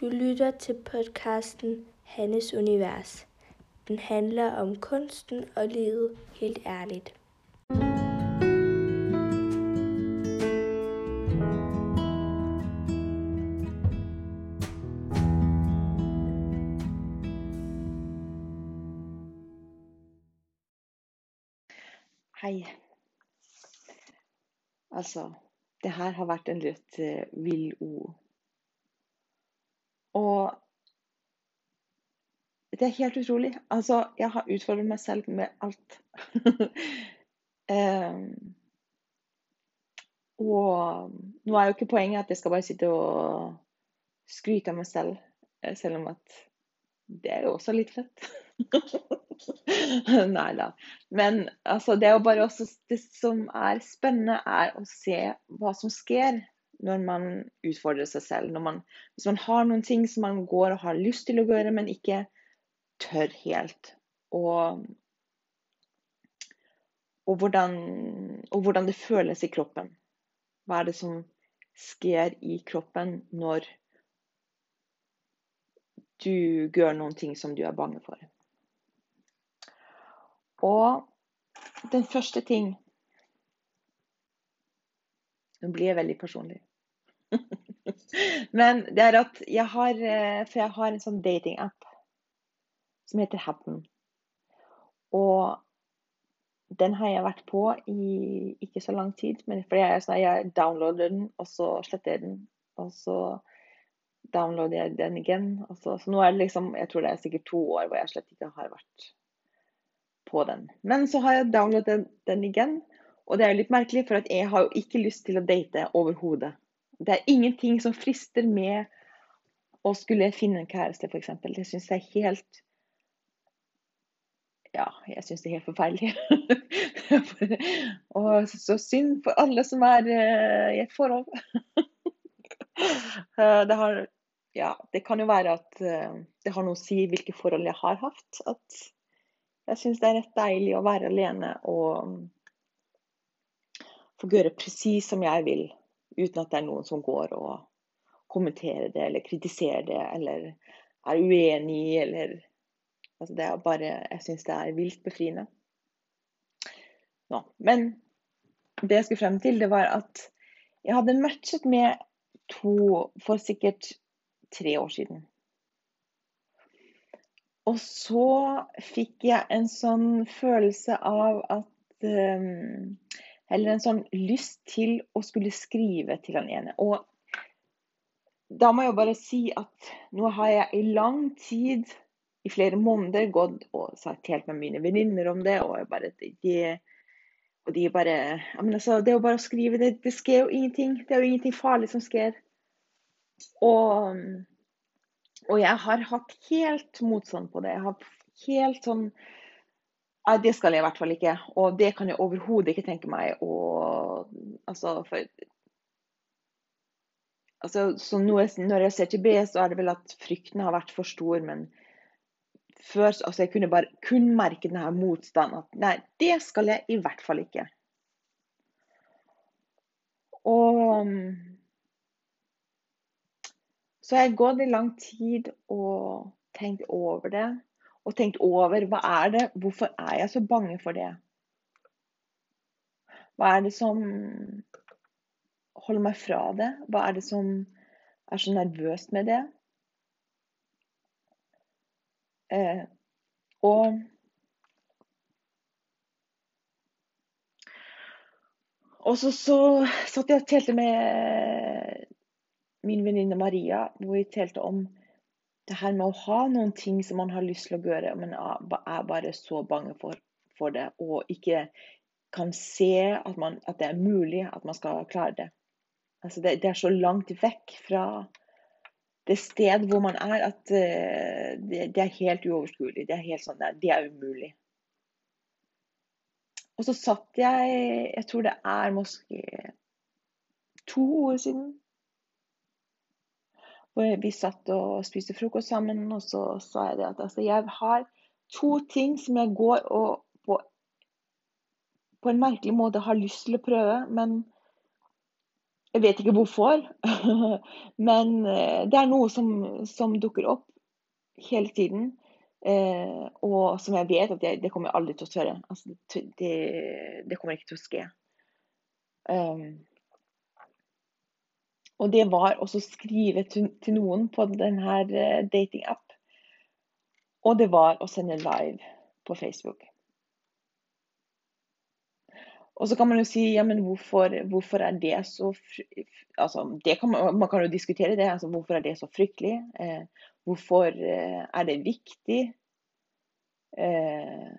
Du lytter til podcasten Hannes Univers. Den handler om kunsten og livet helt ærligt. Hei. Altså, det her har vært en litt eh, vill ord. Og det er helt utrolig. Altså, jeg har utfordret meg selv med alt. um, og nå er jo ikke poenget at jeg skal bare sitte og skryte av meg selv, eh, selv om at det er jo også litt fett. Nei da. Men altså, det er jo bare også Det som er spennende, er å se hva som skjer når man utfordrer seg selv. Man, hvis man har noen ting som man går og har lyst til å gjøre, men ikke tør helt. Og, og, hvordan, og hvordan det føles i kroppen. Hva er det som skjer i kroppen når du gjør noen ting som du er bange for. Og den første ting Nå blir jeg veldig personlig. Men det er at jeg har eh, For jeg har en sånn datingapp som heter Happen. Og den har jeg vært på i ikke så lang tid. Men fordi jeg, sånn, jeg downloader den, og så sletter jeg den. Og så downloader jeg den igjen. Så, så, nå er det liksom Jeg tror det er sikkert to år hvor jeg slett ikke har vært på den. Men så har jeg downloadet den, den igjen. Og det er jo litt merkelig, for jeg har jo ikke lyst til å date overhodet. Det er ingenting som frister med å skulle finne en kjæreste, f.eks. Det syns jeg er helt ja, jeg syns det er helt forferdelig. og så synd for alle som er uh, i et forhold. uh, det, har, ja, det kan jo være at uh, det har noe å si hvilke forhold jeg har hatt. At jeg syns det er rett deilig å være alene og få gjøre presis som jeg vil, uten at det er noen som går og kommenterer det eller kritiserer det eller er uenig eller Altså det er bare Jeg syns det er vilt befriende. Nå, men det jeg skulle frem til, det var at jeg hadde matchet med to for sikkert tre år siden. Og så fikk jeg en sånn følelse av at um, Eller en sånn lyst til å skulle skrive til han ene. Og da må jeg bare si at nå har jeg i lang tid i flere måneder gått og sagt helt med mine venninner om det. Og, bare, de, og de bare altså, Det er jo bare å skrive. Det, det skjer jo ingenting. Det er jo ingenting farlig som skjer. Og, og jeg har hatt helt motstand på det. Jeg har helt sånn Nei, det skal jeg i hvert fall ikke. Og det kan jeg overhodet ikke tenke meg å Altså, for altså, så når jeg ser tilbake, så er det vel at frykten har vært for stor. Men før altså Jeg kunne bare kun merke denne motstanden. At nei, det skal jeg i hvert fall ikke. Og Så har jeg gått i lang tid og tenkt over det. Og tenkt over hva er det, hvorfor er jeg så bange for det? Hva er det som holder meg fra det? Hva er det som er så nervøst med det? Eh, og Og så, så satt jeg og telte med min venninne Maria, hvor vi telte om det her med å ha noen ting som man har lyst til å gjøre, men er bare så bange for, for det, og ikke kan se at, man, at, det er mulig at man skal klare det. Altså det, det er så langt vekk fra det sted hvor man er, at uh, det, det, er helt uoverskuelig. Det er helt sånn der, det er umulig. Og så satt jeg Jeg tror det er måske to år siden. Vi satt og spiste frokost sammen, og så sa jeg det at altså, jeg har to ting som jeg går og på, på en merkelig måte har lyst til å prøve, men Jeg vet ikke hvorfor, men eh, det er noe som, som dukker opp hele tiden. Eh, og som jeg vet at jeg, det kommer jeg aldri til å tørre. Altså, det, det, kommer ikke til å skje. Um, og det var også skrive til, til noen på denne eh, datingapp. Og det var å sende live på Facebook. Og så kan man jo si ja, men hvorfor, hvorfor er det så altså, det kan man, man, kan jo diskutere det. altså Hvorfor er det så fryktelig? Eh, hvorfor eh, er det viktig? Eh,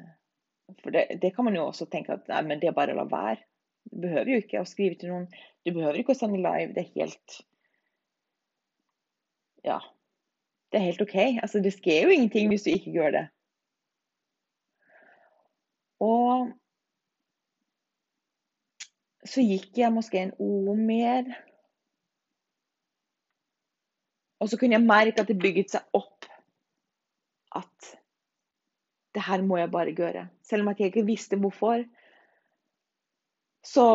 for det, det, kan man jo også tenke at nei, men det er bare å la være. Du behøver jo ikke å skrive til noen. Du behøver ikke å sende live. Det er helt Ja. Det er helt OK. Altså, det skjer jo ingenting hvis du ikke gjør det. Og så gikk jeg måske en ord mer. Og så kunne jeg merke at det bygget seg opp at det her må jeg bare gjøre. Selv om jeg ikke visste hvorfor, så,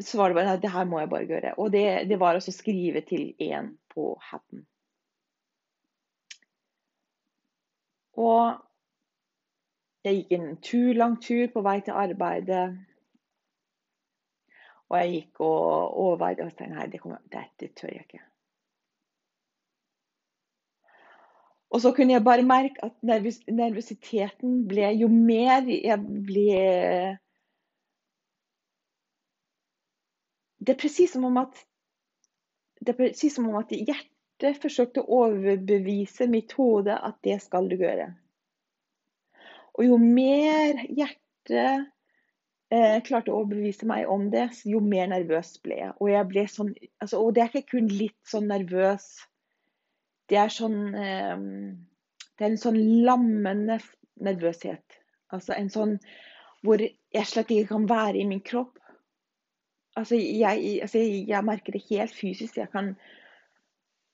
så var det bare det her må jeg bare gjøre. Og det, det var å skrive til én på hatten. Og jeg gikk en tur, lang tur på vei til arbeidet. Og jeg gikk og overveide og tenkte nei, det kommer, dette tør jeg ikke. Og så kunne jeg bare merke at nervøs, nervøsiteten ble Jo mer jeg ble Det er presis som om at det er presis som om at hjertet forsøkte å overbevise mitt hode at det skal du gjøre. Og jo mer hjertet eh, klarte å overbevise meg om det, jo mer nervøs ble jeg. Og, jeg ble sånn, altså, og det er ikke kun litt sånn nervøs. Det er sånn eh, Det er en sånn lammende nervøshet. Altså en sånn hvor jeg slett ikke kan være i min kropp. Altså jeg, altså jeg merker det helt fysisk. Jeg kan,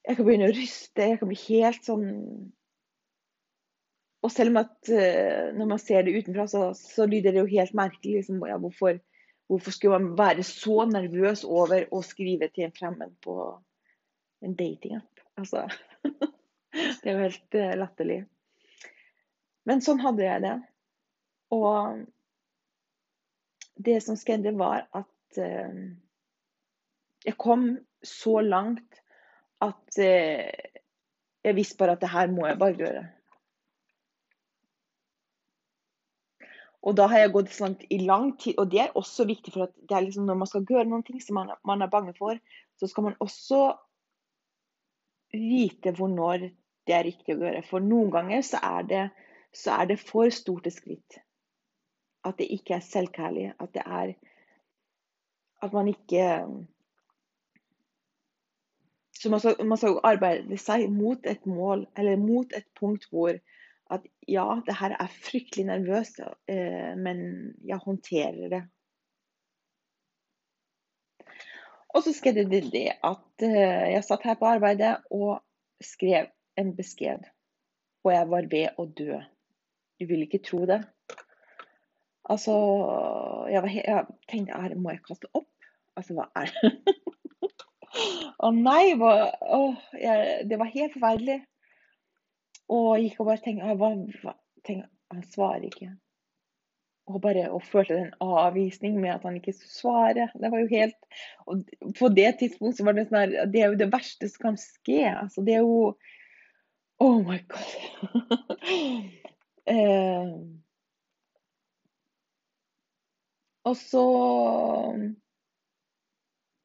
jeg kan begynne å ryste. Jeg kan bli helt sånn og selv om at uh, når man ser det utenfra, så, så lyder det jo helt merkelig. Liksom, ja, hvorfor, hvorfor, skulle man være så nervøs over å skrive til en fremmed på en datingapp? Altså, det er jo helt uh, latterlig. Men sånn hadde jeg det. Og det som skjedde, var at uh, jeg kom så langt at jeg visste bare at det her må jeg bare gjøre. Og da har jeg gått sånn i lang tid, og det er også viktig, for at liksom når man skal gjøre noen ting som man, man er bange for, så skal man også vite når det er riktig å gjøre. For noen ganger så er det, så er det for stort et skritt. At det ikke er selvkærlig. At det er At man ikke Så man skal, man skal arbeide seg mot et mål, eller mot et punkt hvor at ja, det her er fryktelig nervøst, eh, men jeg håndterer det. Og så skjedde det det at eh, jeg satt her på arbeidet og skrev en beskjed. Og jeg var ved å dø. Du vil ikke tro det. Altså Jeg, var, jeg tenkte her må jeg kaste opp? Altså, hva er det? Å nei! Hva, oh, jeg, det var helt forferdelig. Og gikk og bare tenkte, hva, hva, tenkte Han svarer ikke. Og bare og følte en avvisning med at han ikke svarer. Det var jo helt og På det tidspunktet var det sånn her Det er jo det verste som kan skje. Altså, det er jo Oh my God. eh, og så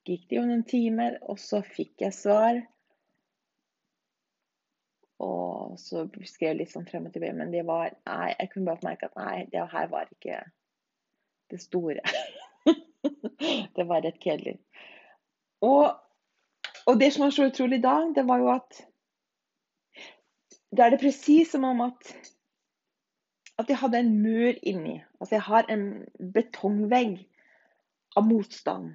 gikk det jo noen timer, og så fikk jeg svar. Og så skrev jeg litt sånn frem og tilbake, men det var Nei, jeg kunne bare merke at nei, det her var ikke det store. det var rett kjedelig. Og, og, det som var så utrolig da, det var jo at Da er det presis som om at at jeg hadde en mur inni. Altså jeg har en betongvegg av motstand.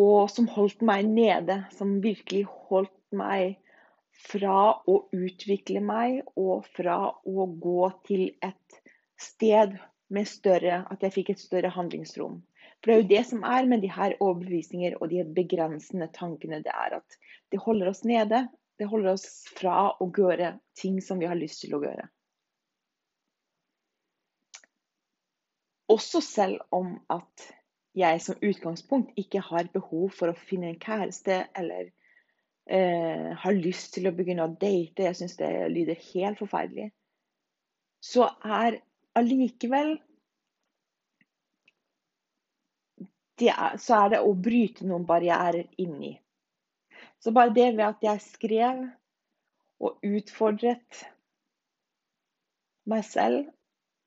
Og som holdt meg nede. Som virkelig holdt meg fra å utvikle meg og fra å gå til et sted med større At jeg fikk et større handlingsrom. For det er jo det som er med de her overbevisninger og de begrensende tankene. Det er at det holder oss nede. Det holder oss fra å gjøre ting som vi har lyst til å gjøre. Også selv om at jeg som utgangspunkt ikke har behov for å finne en kjæreste eller eh, har lyst til å begynne å date, jeg syns det lyder helt forferdelig, så er allikevel er, Så er det å bryte noen barrierer inni. Så bare det ved at jeg skrev og utfordret meg selv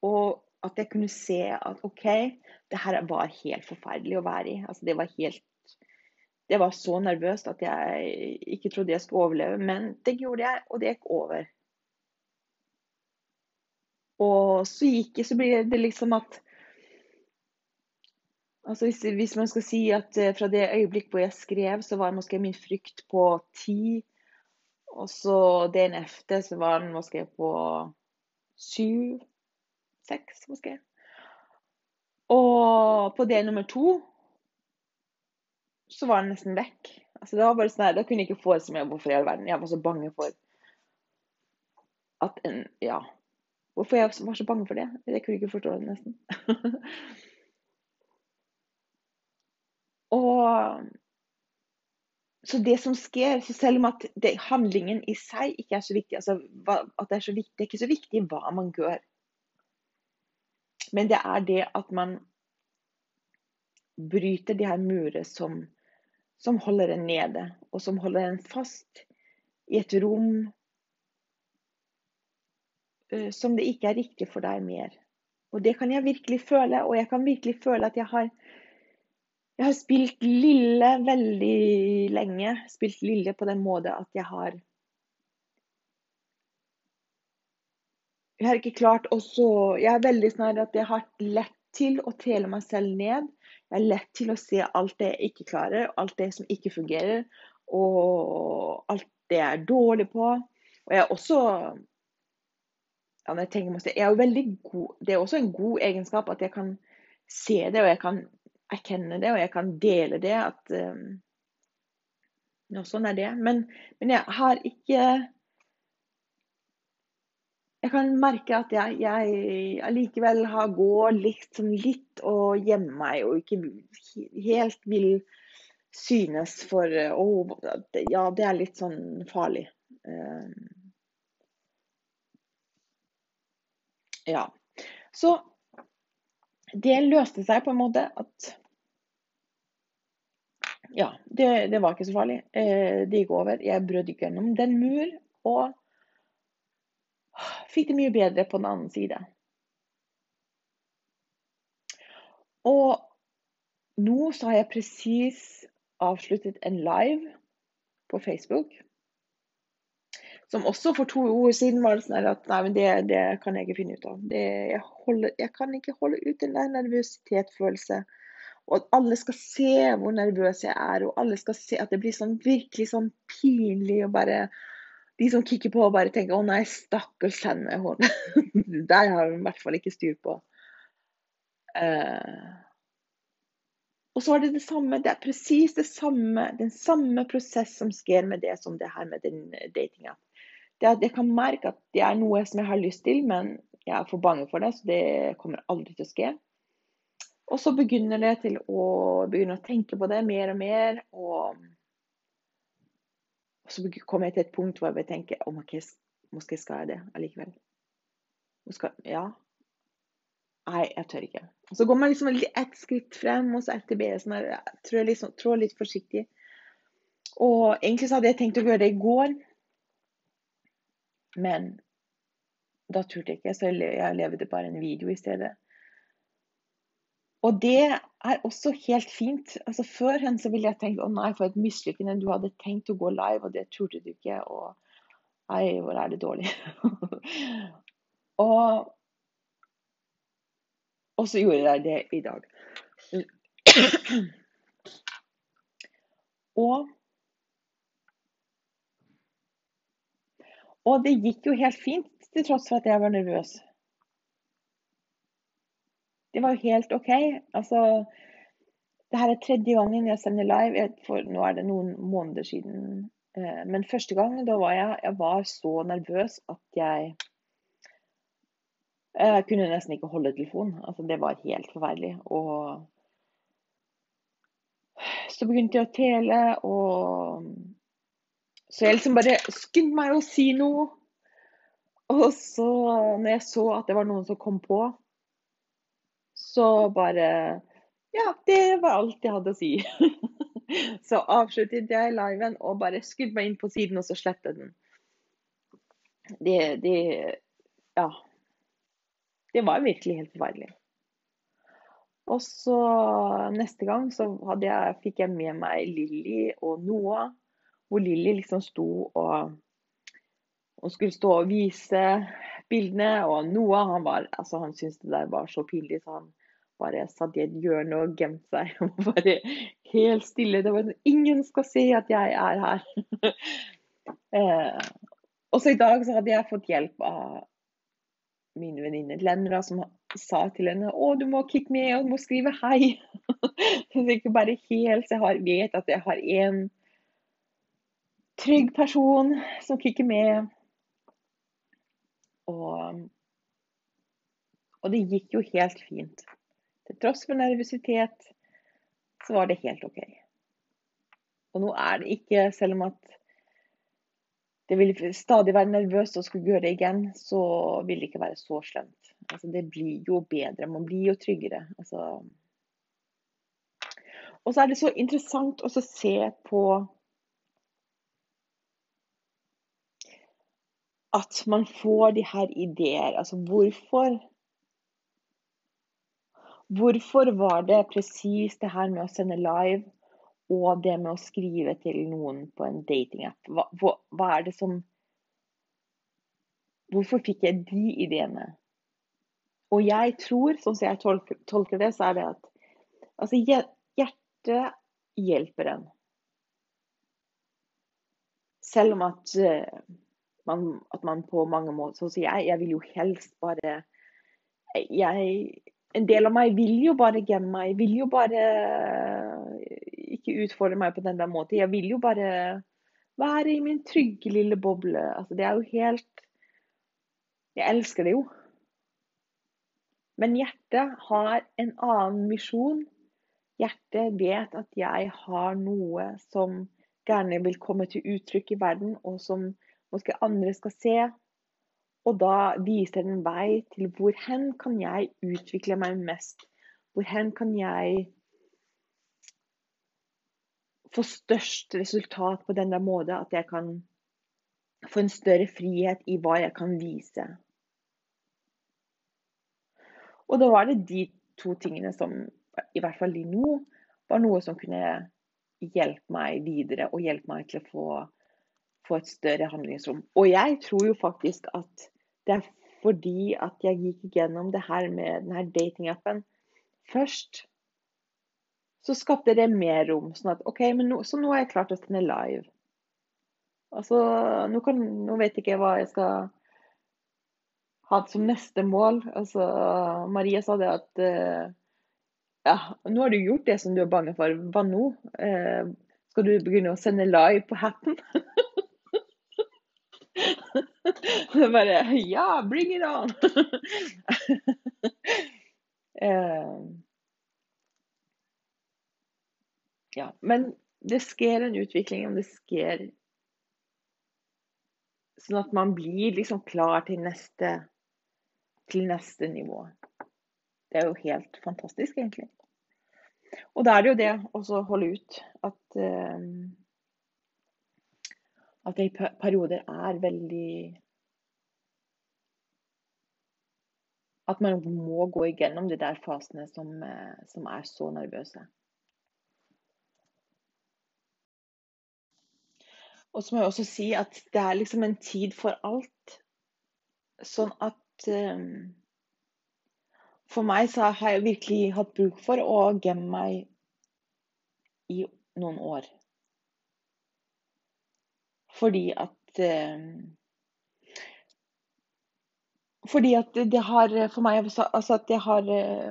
og at jeg kunne se at OK, det her var helt forferdelig å være i. Altså, det var helt Det var så nervøst at jeg ikke trodde jeg skulle overleve. Men det gjorde jeg, og det gikk over. Og så gikk jeg, så blir det liksom at Altså hvis, hvis, man skal si at eh, fra det øyeblikk hvor jeg skrev, så var måske min frykt på ti. Og så dagen efter så var den måske på syv seks, måske. Og på del nummer to så var den nesten vekk. Altså, det var bare sånn, Da kunne jeg ikke forestille meg hvorfor i all verden. Jeg var så bange for at en Ja. Hvorfor jeg var så bange for det? Jeg kunne ikke forstå det nesten. og så det som skjer, så selv om at det, handlingen i seg ikke er så viktig, altså at det er så viktig, det er ikke så viktig hva man gjør. Men det er det at man bryter de her murer som, som holder en nede, og som holder en fast i et rom uh, som det ikke er riktig for deg mer. Og det kan jeg virkelig føle, og jeg kan virkelig føle at jeg har jeg har spilt lille veldig lenge. Spilt lille på den måte at jeg har Jeg har ikke klart også Jeg er veldig sånn at jeg har lett til å tele meg selv ned. Jeg har lett til å se alt det jeg ikke klarer, alt det som ikke fungerer, og alt det jeg er dårlig på. Og jeg er også ja, jeg, tenker, jeg er veldig god, Det er også en god egenskap at jeg kan se det, og jeg kan erkjenne det, og jeg kan dele det. at um, Sånn er det. Men, men jeg har ikke jeg kan merke at jeg, jeg allikevel går litt, sånn litt og gjemmer meg og ikke helt vil synes for Å, Ja, det er litt sånn farlig. Uh, ja. Så det løste seg på en måte at Ja, det, det var ikke så farlig. Uh, det gikk over. Jeg brøt ikke gjennom den mur. og fikk det mye bedre på den annen side. Og nå så har jeg presis avsluttet en live på Facebook. Som også for to år siden var det sånn at nei, men det, det kan jeg ikke finne ut av. Det, jeg, holder, jeg, kan ikke holde ut den der nervøsitetsfølelse. Og at alle skal se hvor nervøs jeg er, og alle skal se at det blir sånn virkelig sånn pinlig og bare de som kikker på og bare tenker 'Å nei, stakkars henne'. Der har hun i hvert fall ikke styr på. Uh, og så er det det samme, det er presis det samme, den samme prosess som skjer med det som det her med den datinga. Det at jeg kan merke at det er noe som jeg har lyst til, men jeg er for bange for det, så det kommer aldri til å skje. Og så begynner det til å begynne å tenke på det mer og mer. og og så kom jeg til et punkt hvor jeg tenker om okay, måske skal jeg det allikevel. Ja. Nei, jeg tør ikke. Så går man liksom ett skritt frem, og så ett det Sånn trår, liksom, trår litt forsiktig. Og egentlig så hadde jeg tenkt å gjøre det i går. Men da turte jeg ikke, så jeg levde bare en video i stedet. Og det er også helt fint. Altså Førhen så ville jeg tenkt å nei, for et mislykkende. Du hadde tenkt å gå live, og det turte du ikke. Og nei, hvor er det dårlig. og, og så gjorde jeg det i dag. og Og det gikk jo helt fint, til tross for at jeg var nervøs. Det var jo helt OK. Altså det her er tredje gangen jeg sender live. For nå er det noen måneder siden. Eh, men første gang da var jeg, jeg var så nervøs at jeg jeg kunne nesten ikke holde telefonen. Altså, det var helt forferdelig. Og så begynte jeg å tele, og Så jeg liksom bare skyndte meg å si noe. Og så, når jeg så at det var noen som kom på, så bare Ja, det var alt jeg hadde å si. så avsluttet jeg liven og bare meg inn på siden, og så slettet den. Det, det Ja. Det var virkelig helt forferdelig. Og så neste gang så jeg, fikk jeg med meg Lilly og Noah. Hvor Lilly liksom sto og, og skulle stå og vise bildene. Og Noah han, var, altså han syntes det der var så pinlig, så han bare satt i et hjørne og gjemt seg. Og bare helt stille. Det var sånn Ingen skal se at jeg er her. eh, og så i dag så hadde jeg fått hjelp av mine venninner Lenra som sa til henne å, du må kikke med og du må skrive hei. så ikke bare helt, så jeg har, vet at jeg har en trygg person som kicker med. Og, og det gikk jo helt fint. Til tross for nervøsitet så var det helt OK. Og nå er det ikke, selv om at det vil stadig være nervøst og skulle gjøre det igjen, så vil det ikke være så slemt. Altså, det blir jo bedre. Man blir jo tryggere. Altså. Og så er det så interessant å se på at man får de her ideer. Altså hvorfor Hvorfor var det presis det her med å sende live og det med å skrive til noen på en datingapp. Hva, hva, hva er det som Hvorfor fikk jeg de ideene? Og jeg tror, sånn som jeg tolker, tolker det, så er det at altså, hjertet hjelper en. Selv om at, uh, man, at man på mange måter Sånn som jeg, jeg vil jo helst bare jeg, En del av meg vil jo bare gemme meg. Vil jo bare ikke utfordre meg på den der måten. Jeg vil jo bare være i min trygge lille boble. Altså, det er jo helt Jeg elsker det jo. Men hjertet har en annen misjon. Hjertet vet at jeg har noe som gjerne vil komme til uttrykk i verden, og som måske andre skal se. Og da viser den vei til hvor hen kan jeg utvikle meg mest? Hvor hen kan jeg få størst resultat på den måten at jeg kan få en større frihet i hva jeg kan vise. Og da var det de to tingene som, i hvert fall de nå, var noe som kunne hjelpe meg videre og hjelpe meg til å få, få et større handlingsrom. Og jeg tror jo faktisk at det er fordi at jeg gikk igjennom det her med denne datingappen først så skapte det mer rom. Sånn at OK, nå, så nå har jeg klart å sende live. Altså, nå, kan, nå vet jeg ikke hva jeg skal ha som neste mål. Altså, Maria sa det at uh, ja, nå har du gjort det som du er bange for. Hva nå? Uh, skal du begynne å sende live på Happen? bare Ja, bring it on! uh, ja, men det skjer en utvikling, om det skjer sånn at man blir liksom klar til neste, til neste nivå. Det er jo helt fantastisk, egentlig. Og da er det jo det å holde ut at uh, at jeg i perioder er veldig At man må gå igjennom de der fasene som, uh, som er så nervøse. Og så må jeg også si at det er liksom en tid for alt. Sånn at um, For meg så har jeg virkelig hatt bruk for å gemme meg i noen år. Fordi at um, fordi at det har for meg altså at det har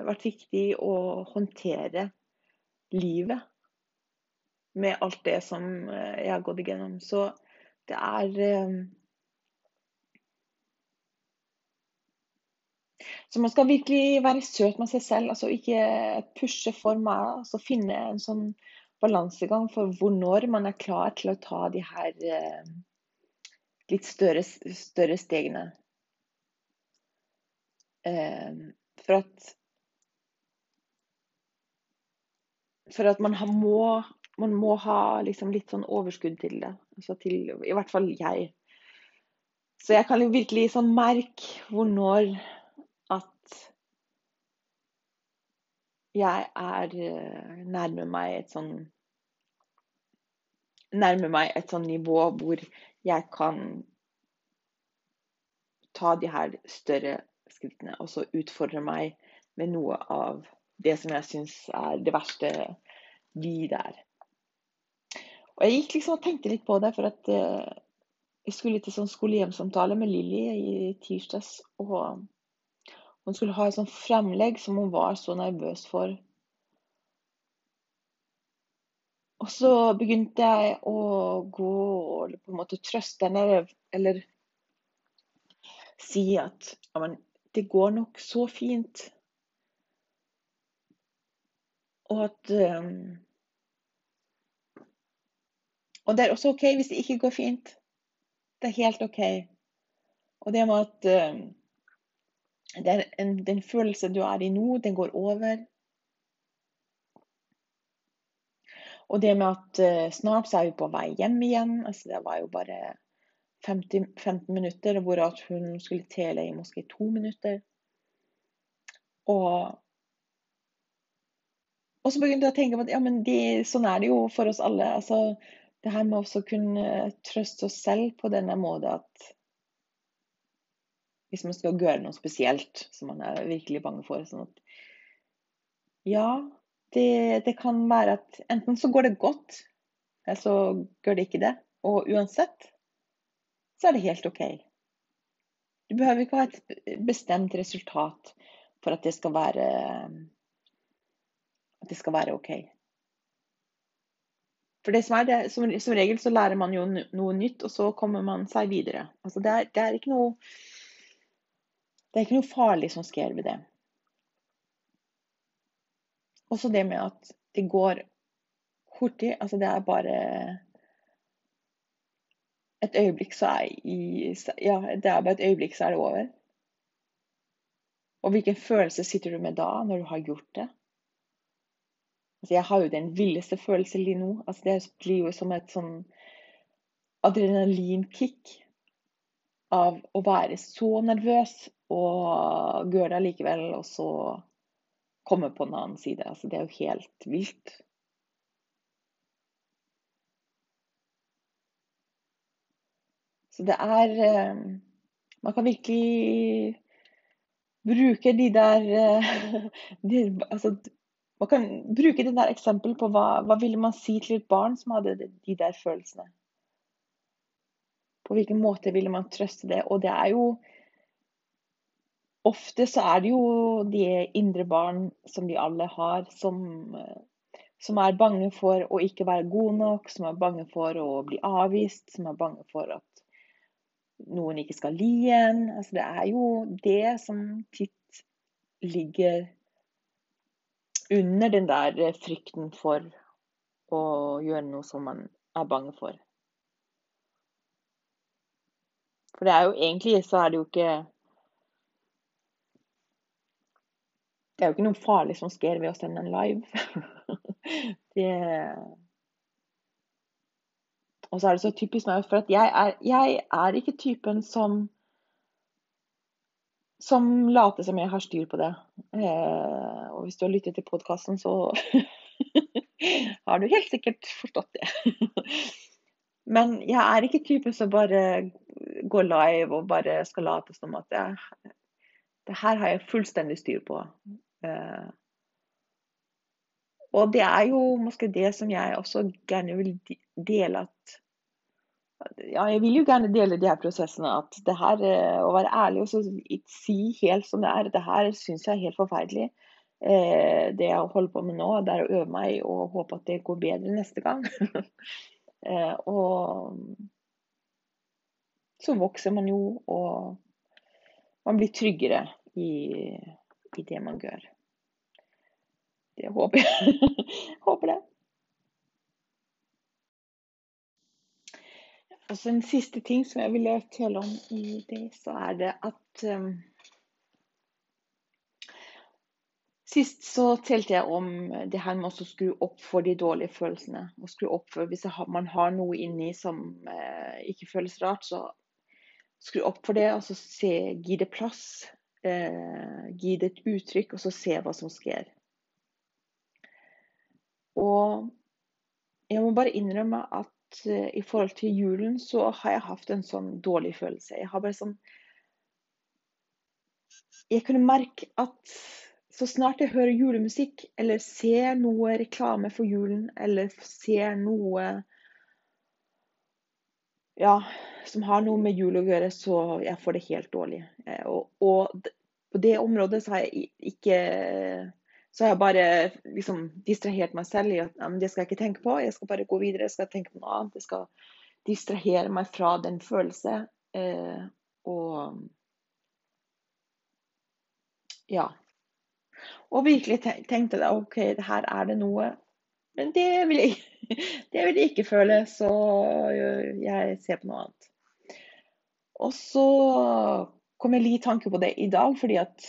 vært viktig å håndtere livet. Med alt det som eh, jeg har gått igjennom. Så det er eh, Så man skal virkelig være søt med seg selv. altså Ikke pushe for meg. altså Finne en sånn balansegang for hvor når man er klar til å ta de her eh, litt større, større stegene. Eh, for at For at man må, man må ha liksom litt sånn overskudd til det. Altså til, I hvert fall jeg. Så jeg kan virkelig sånn merke hvor når at jeg er eh, nærmer meg et sånn Nærmer meg et sånn nivå hvor jeg kan ta de her større skrittene og så utfordre meg med noe av det som jeg syns er det verste vi der. Og jeg gikk liksom og tenkte litt på det, for at eh, jeg skulle til sånn med Lilly i tirsdags. Og hun skulle ha et sånt fremlegg som hun var så nervøs for. Og så begynte jeg å gå og på en måte trøste henne, eller si at ja, men det går nok så fint. Og at um, Og det er også OK hvis det ikke går fint. Det er helt OK. Og det med at um, en, den følelsen du er i nå, den går over. Og det med at uh, snart så er vi på vei hjem igjen. Altså, det var jo bare 50, 15 minutter, hvor hun skulle tele i måske to minutter. Og, og så begynte jeg å tenke på at ja, men de, sånn er det jo for oss alle. Altså, det her med å kunne trøste oss selv på denne måten at hvis man skal gjøre noe spesielt som man er virkelig bange for sånn at Ja, det, det kan være at enten så går det godt, eller så gjør det ikke det. Og uansett så er det helt OK. Du behøver ikke ha et bestemt resultat for at det skal være at det skal være OK. For det som er det, som, som, regel så lærer man jo noe nytt, og så kommer man seg videre. Altså det, er, det, er, ikke noe Det er ikke noe farlig som skjer ved det. Også det med at det går hurtig. Altså det er bare et øyeblikk så er i, Ja, det er bare et øyeblikk, så er det over. Og hvilken følelse sitter du med da, når du har gjort det? Altså, jeg har jo den villeste følelsen lige nå. Altså, det blir jo som et sånn adrenalinkick av å være så nervøs og gjøre det allikevel, og så komme på en annen side. Altså, det er jo helt vilt. Så det er eh, Man kan virkelig bruke de der eh, de, altså, Man kan bruke det der eksempelet på hva, hva ville man si til et barn som hadde de der følelsene. På hvilken måte ville man trøste det? Og det er jo Ofte så er det jo de indre barn som de alle har, som, eh, som er bange for å ikke være god nok, som er bange for å bli avvist, som er bange for at noen ikke skal li en. Altså, det er jo det som titt ligger under den der frykten for å gjøre noe som man er bange for. For det er jo egentlig så er det jo ikke Det er jo ikke noe farlig som skjer ved å sende en live. det og så er det så typisk meg, for at jeg er, jeg er ikke typen som som later som jeg har styr på det. Eh, og hvis du har lyttet til podkasten, så har du helt sikkert forstått det. Men jeg er ikke typen som bare går live og bare skal late som at jeg, det her har jeg fullstendig styr på. Eh, og det er jo kanskje det som jeg også gjerne vil dele at ja, jeg vil jo gjerne dele de her prosessene. At det her, eh, å være ærlig og si helt som det er, det her syns jeg er helt forferdelig. Eh, det jeg holder på med nå, det er å øve meg og håpe at det går bedre neste gang. og så vokser man jo, og man blir tryggere i, i det man gjør. Det håper jeg. håper det. Og så En siste ting som jeg ville tale om i det, så er det at um, Sist så telte jeg om det her med å skru opp for de dårlige følelsene. og skru opp for Hvis man har noe inni som eh, ikke føles rart, så skru opp for det, og så se, gi det plass. Eh, gi det et uttrykk, og så se hva som skjer. Og jeg må bare innrømme at eh, i forhold til julen så har jeg hatt en sånn dårlig følelse. Jeg har bare sånn Jeg kunne merke at så snart jeg hører julemusikk eller ser noe reklame for julen eller ser noe ja, som har noe med jul å gjøre, så jeg får det helt dårlig. Eh, og, og på det området så har jeg ikke så har jeg bare liksom distrahert meg selv i at det skal jeg ikke tenke på. Jeg skal bare gå videre, jeg skal tenke på noe annet. Jeg skal distrahere meg fra den følelsen. Eh, og ja. Og virkelig tenkte jeg OK, her er det noe. Men det vil jeg, det vil jeg ikke føle, så jeg ser på noe annet. Og så kom jeg litt i tanke på det i dag, fordi at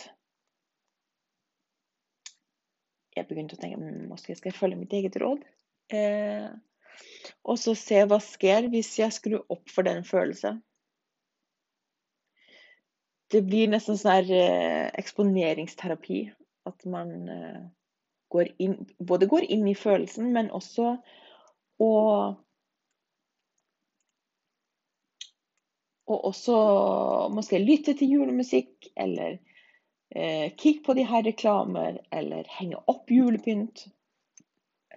jeg begynte å tenke måske skal jeg følge mitt eget råd. Eh, og så se hva skjer hvis jeg skrur opp for den følelsen. Det blir nesten sånn her eh, eksponeringsterapi. At man eh, går inn, både går inn i følelsen, men også å Og også måske lytte til julemusikk, eller Eh, kikke på de her reklamer, eller henge opp julepynt.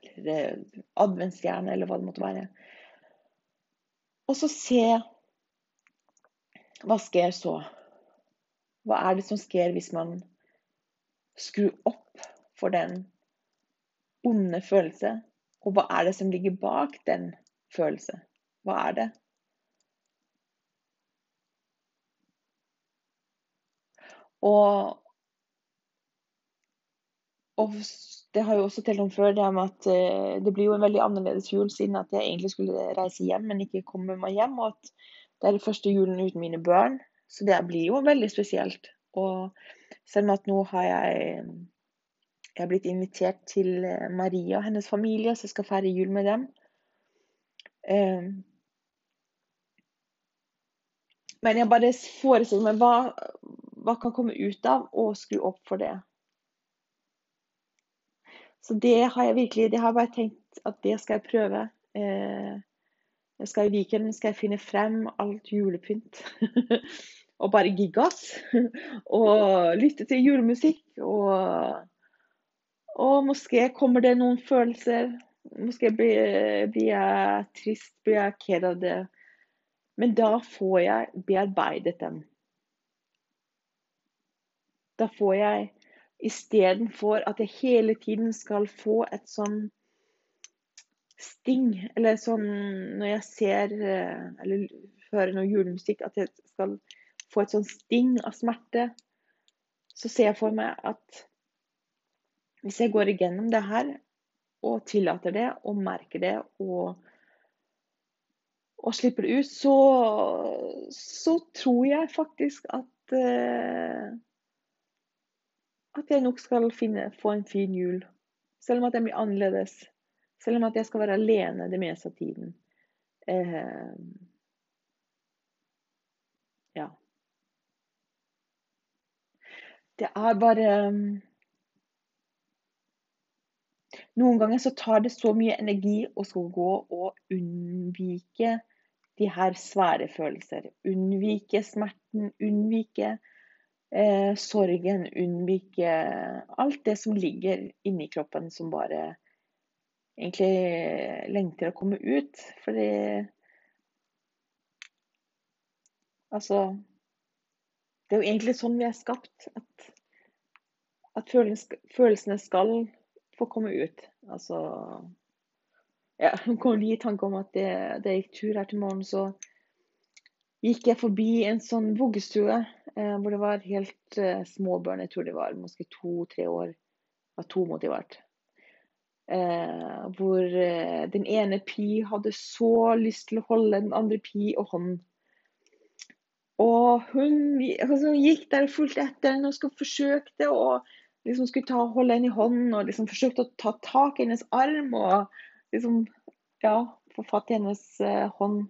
Eller eh, adventsstjerne, eller hva det måtte være. Og så se hva skjer så. Hva er det som skjer hvis man skrur opp for den onde følelse? Og hva er det som ligger bak den følelse? Hva er det? Og og det har jo også telt om før, det med at eh, det blir jo en veldig annerledes jul siden at jeg egentlig skulle reise hjem, men ikke komme meg hjem. Og at det er den første julen uten mine barn. Så det blir jo veldig spesielt. Og selv om at nå har jeg jeg har blitt invitert til eh, Maria og hennes familie, så jeg skal feire jul med dem. Eh, men jeg bare forestiller meg hva, hva kan komme ut av å skru opp for det. Så det har jeg virkelig Det har jeg bare tenkt at det skal jeg prøve. Eh, jeg skal I weekenden skal jeg finne frem alt julepynt. og bare gigge oss. og lytte til julemusikk. Og, og måske kommer det noen følelser. Måske blir, blir jeg trist, blir jeg ked av det. Men da får jeg bearbeidet dem. Da får jeg Istedenfor at jeg hele tiden skal få et sånn sting. Eller sånn når jeg ser eh, eller hører noe julemusikk, at jeg skal få et sånn sting av smerte. Så ser jeg for meg at hvis jeg går igjennom det her og tillater det og merker det og, og slipper det ut, så, så tror jeg faktisk at uh, at jeg nok skal finne, få en fin jul. Selv om at den blir annerledes. Selv om at jeg skal være alene det meste av tiden. Uh, ja. Det er bare Noen ganger så tar det så mye energi å skulle gå og unnvike de her svære følelser. Unnvike smerten, unnvike eh, sorgen, unnvike alt det som ligger inni kroppen som bare egentlig lengter å komme ut. Fordi Altså Det er jo egentlig sånn vi er skapt. At, at følelsene skal få komme ut. Altså ja, kom de i tanke om at det, det gikk tur her til morgen, så gikk jeg forbi en sånn voggestue eh, hvor det var helt eh, små barn. Jeg tror det var måske to-tre år. Var to måtte det vært. Eh, hvor eh, den ene pi hadde så lyst til å holde den andre pi og hånden. Og hun altså, gikk der og fulgte etter henne og skulle forsøkte å liksom skulle ta, holde henne i hånden og liksom forsøkte å ta tak i hennes arm og liksom ja, få fatt i hennes eh, hånd.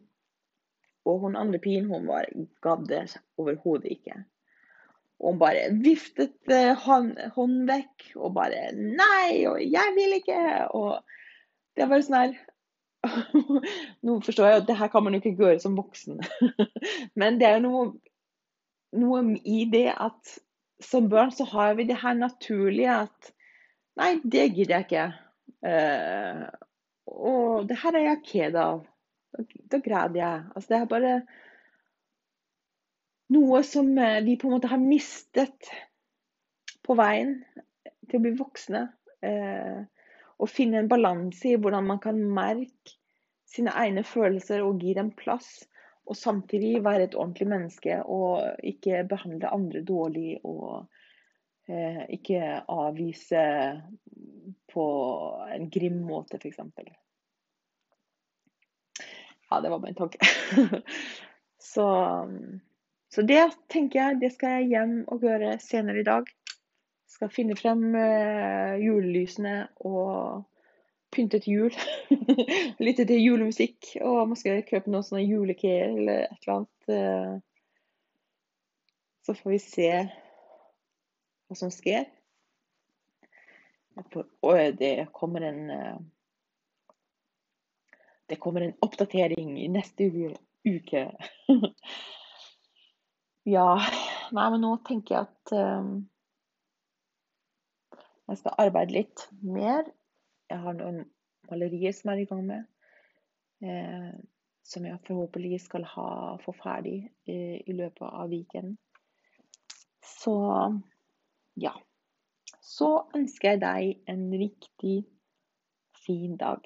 Og hun andre pigen hun var gadd det overhodet ikke. Og hun bare viftet eh, hånden vekk og bare 'Nei, og jeg vil ikke!' Og det var sånn her Nå forstår jeg at det her kan man jo ikke gjøre som voksen. Men det er jo noe, noe i det at som barn så har vi det her naturlige at Nei, det gidder jeg ikke. Uh, og det her er jeg ked av. Da, da græder jeg. Altså, det er bare noe som eh, vi på en måte har mistet på veien til å bli voksne. Uh, og finne en balanse i hvordan man kan merke sine egne følelser og gi dem plass. Og samtidig være et ordentlig menneske og ikke behandle andre dårlig og eh, ikke avvise på en grim måte, f.eks. Ja, det var bare en tanke. så, så, det tenker jeg, det skal jeg hjem og gjøre senere i dag. Skal finne frem eh, julelysene og pynte til jul. Lytte til julemusikk og måske kjøpe noen sånne julekeer eller et eller annet. Uh, så får vi se hva som skjer. Og det kommer en uh, det kommer en oppdatering i neste uke. ja Nei, men nå tenker jeg at um, jeg skal arbeide litt mer. Jeg har noen malerier som er i gang med. Eh, som jeg forhåpentlig skal ha, få ferdig eh, i løpet av weekenden. Så ja. Så ønsker jeg deg en riktig fin dag.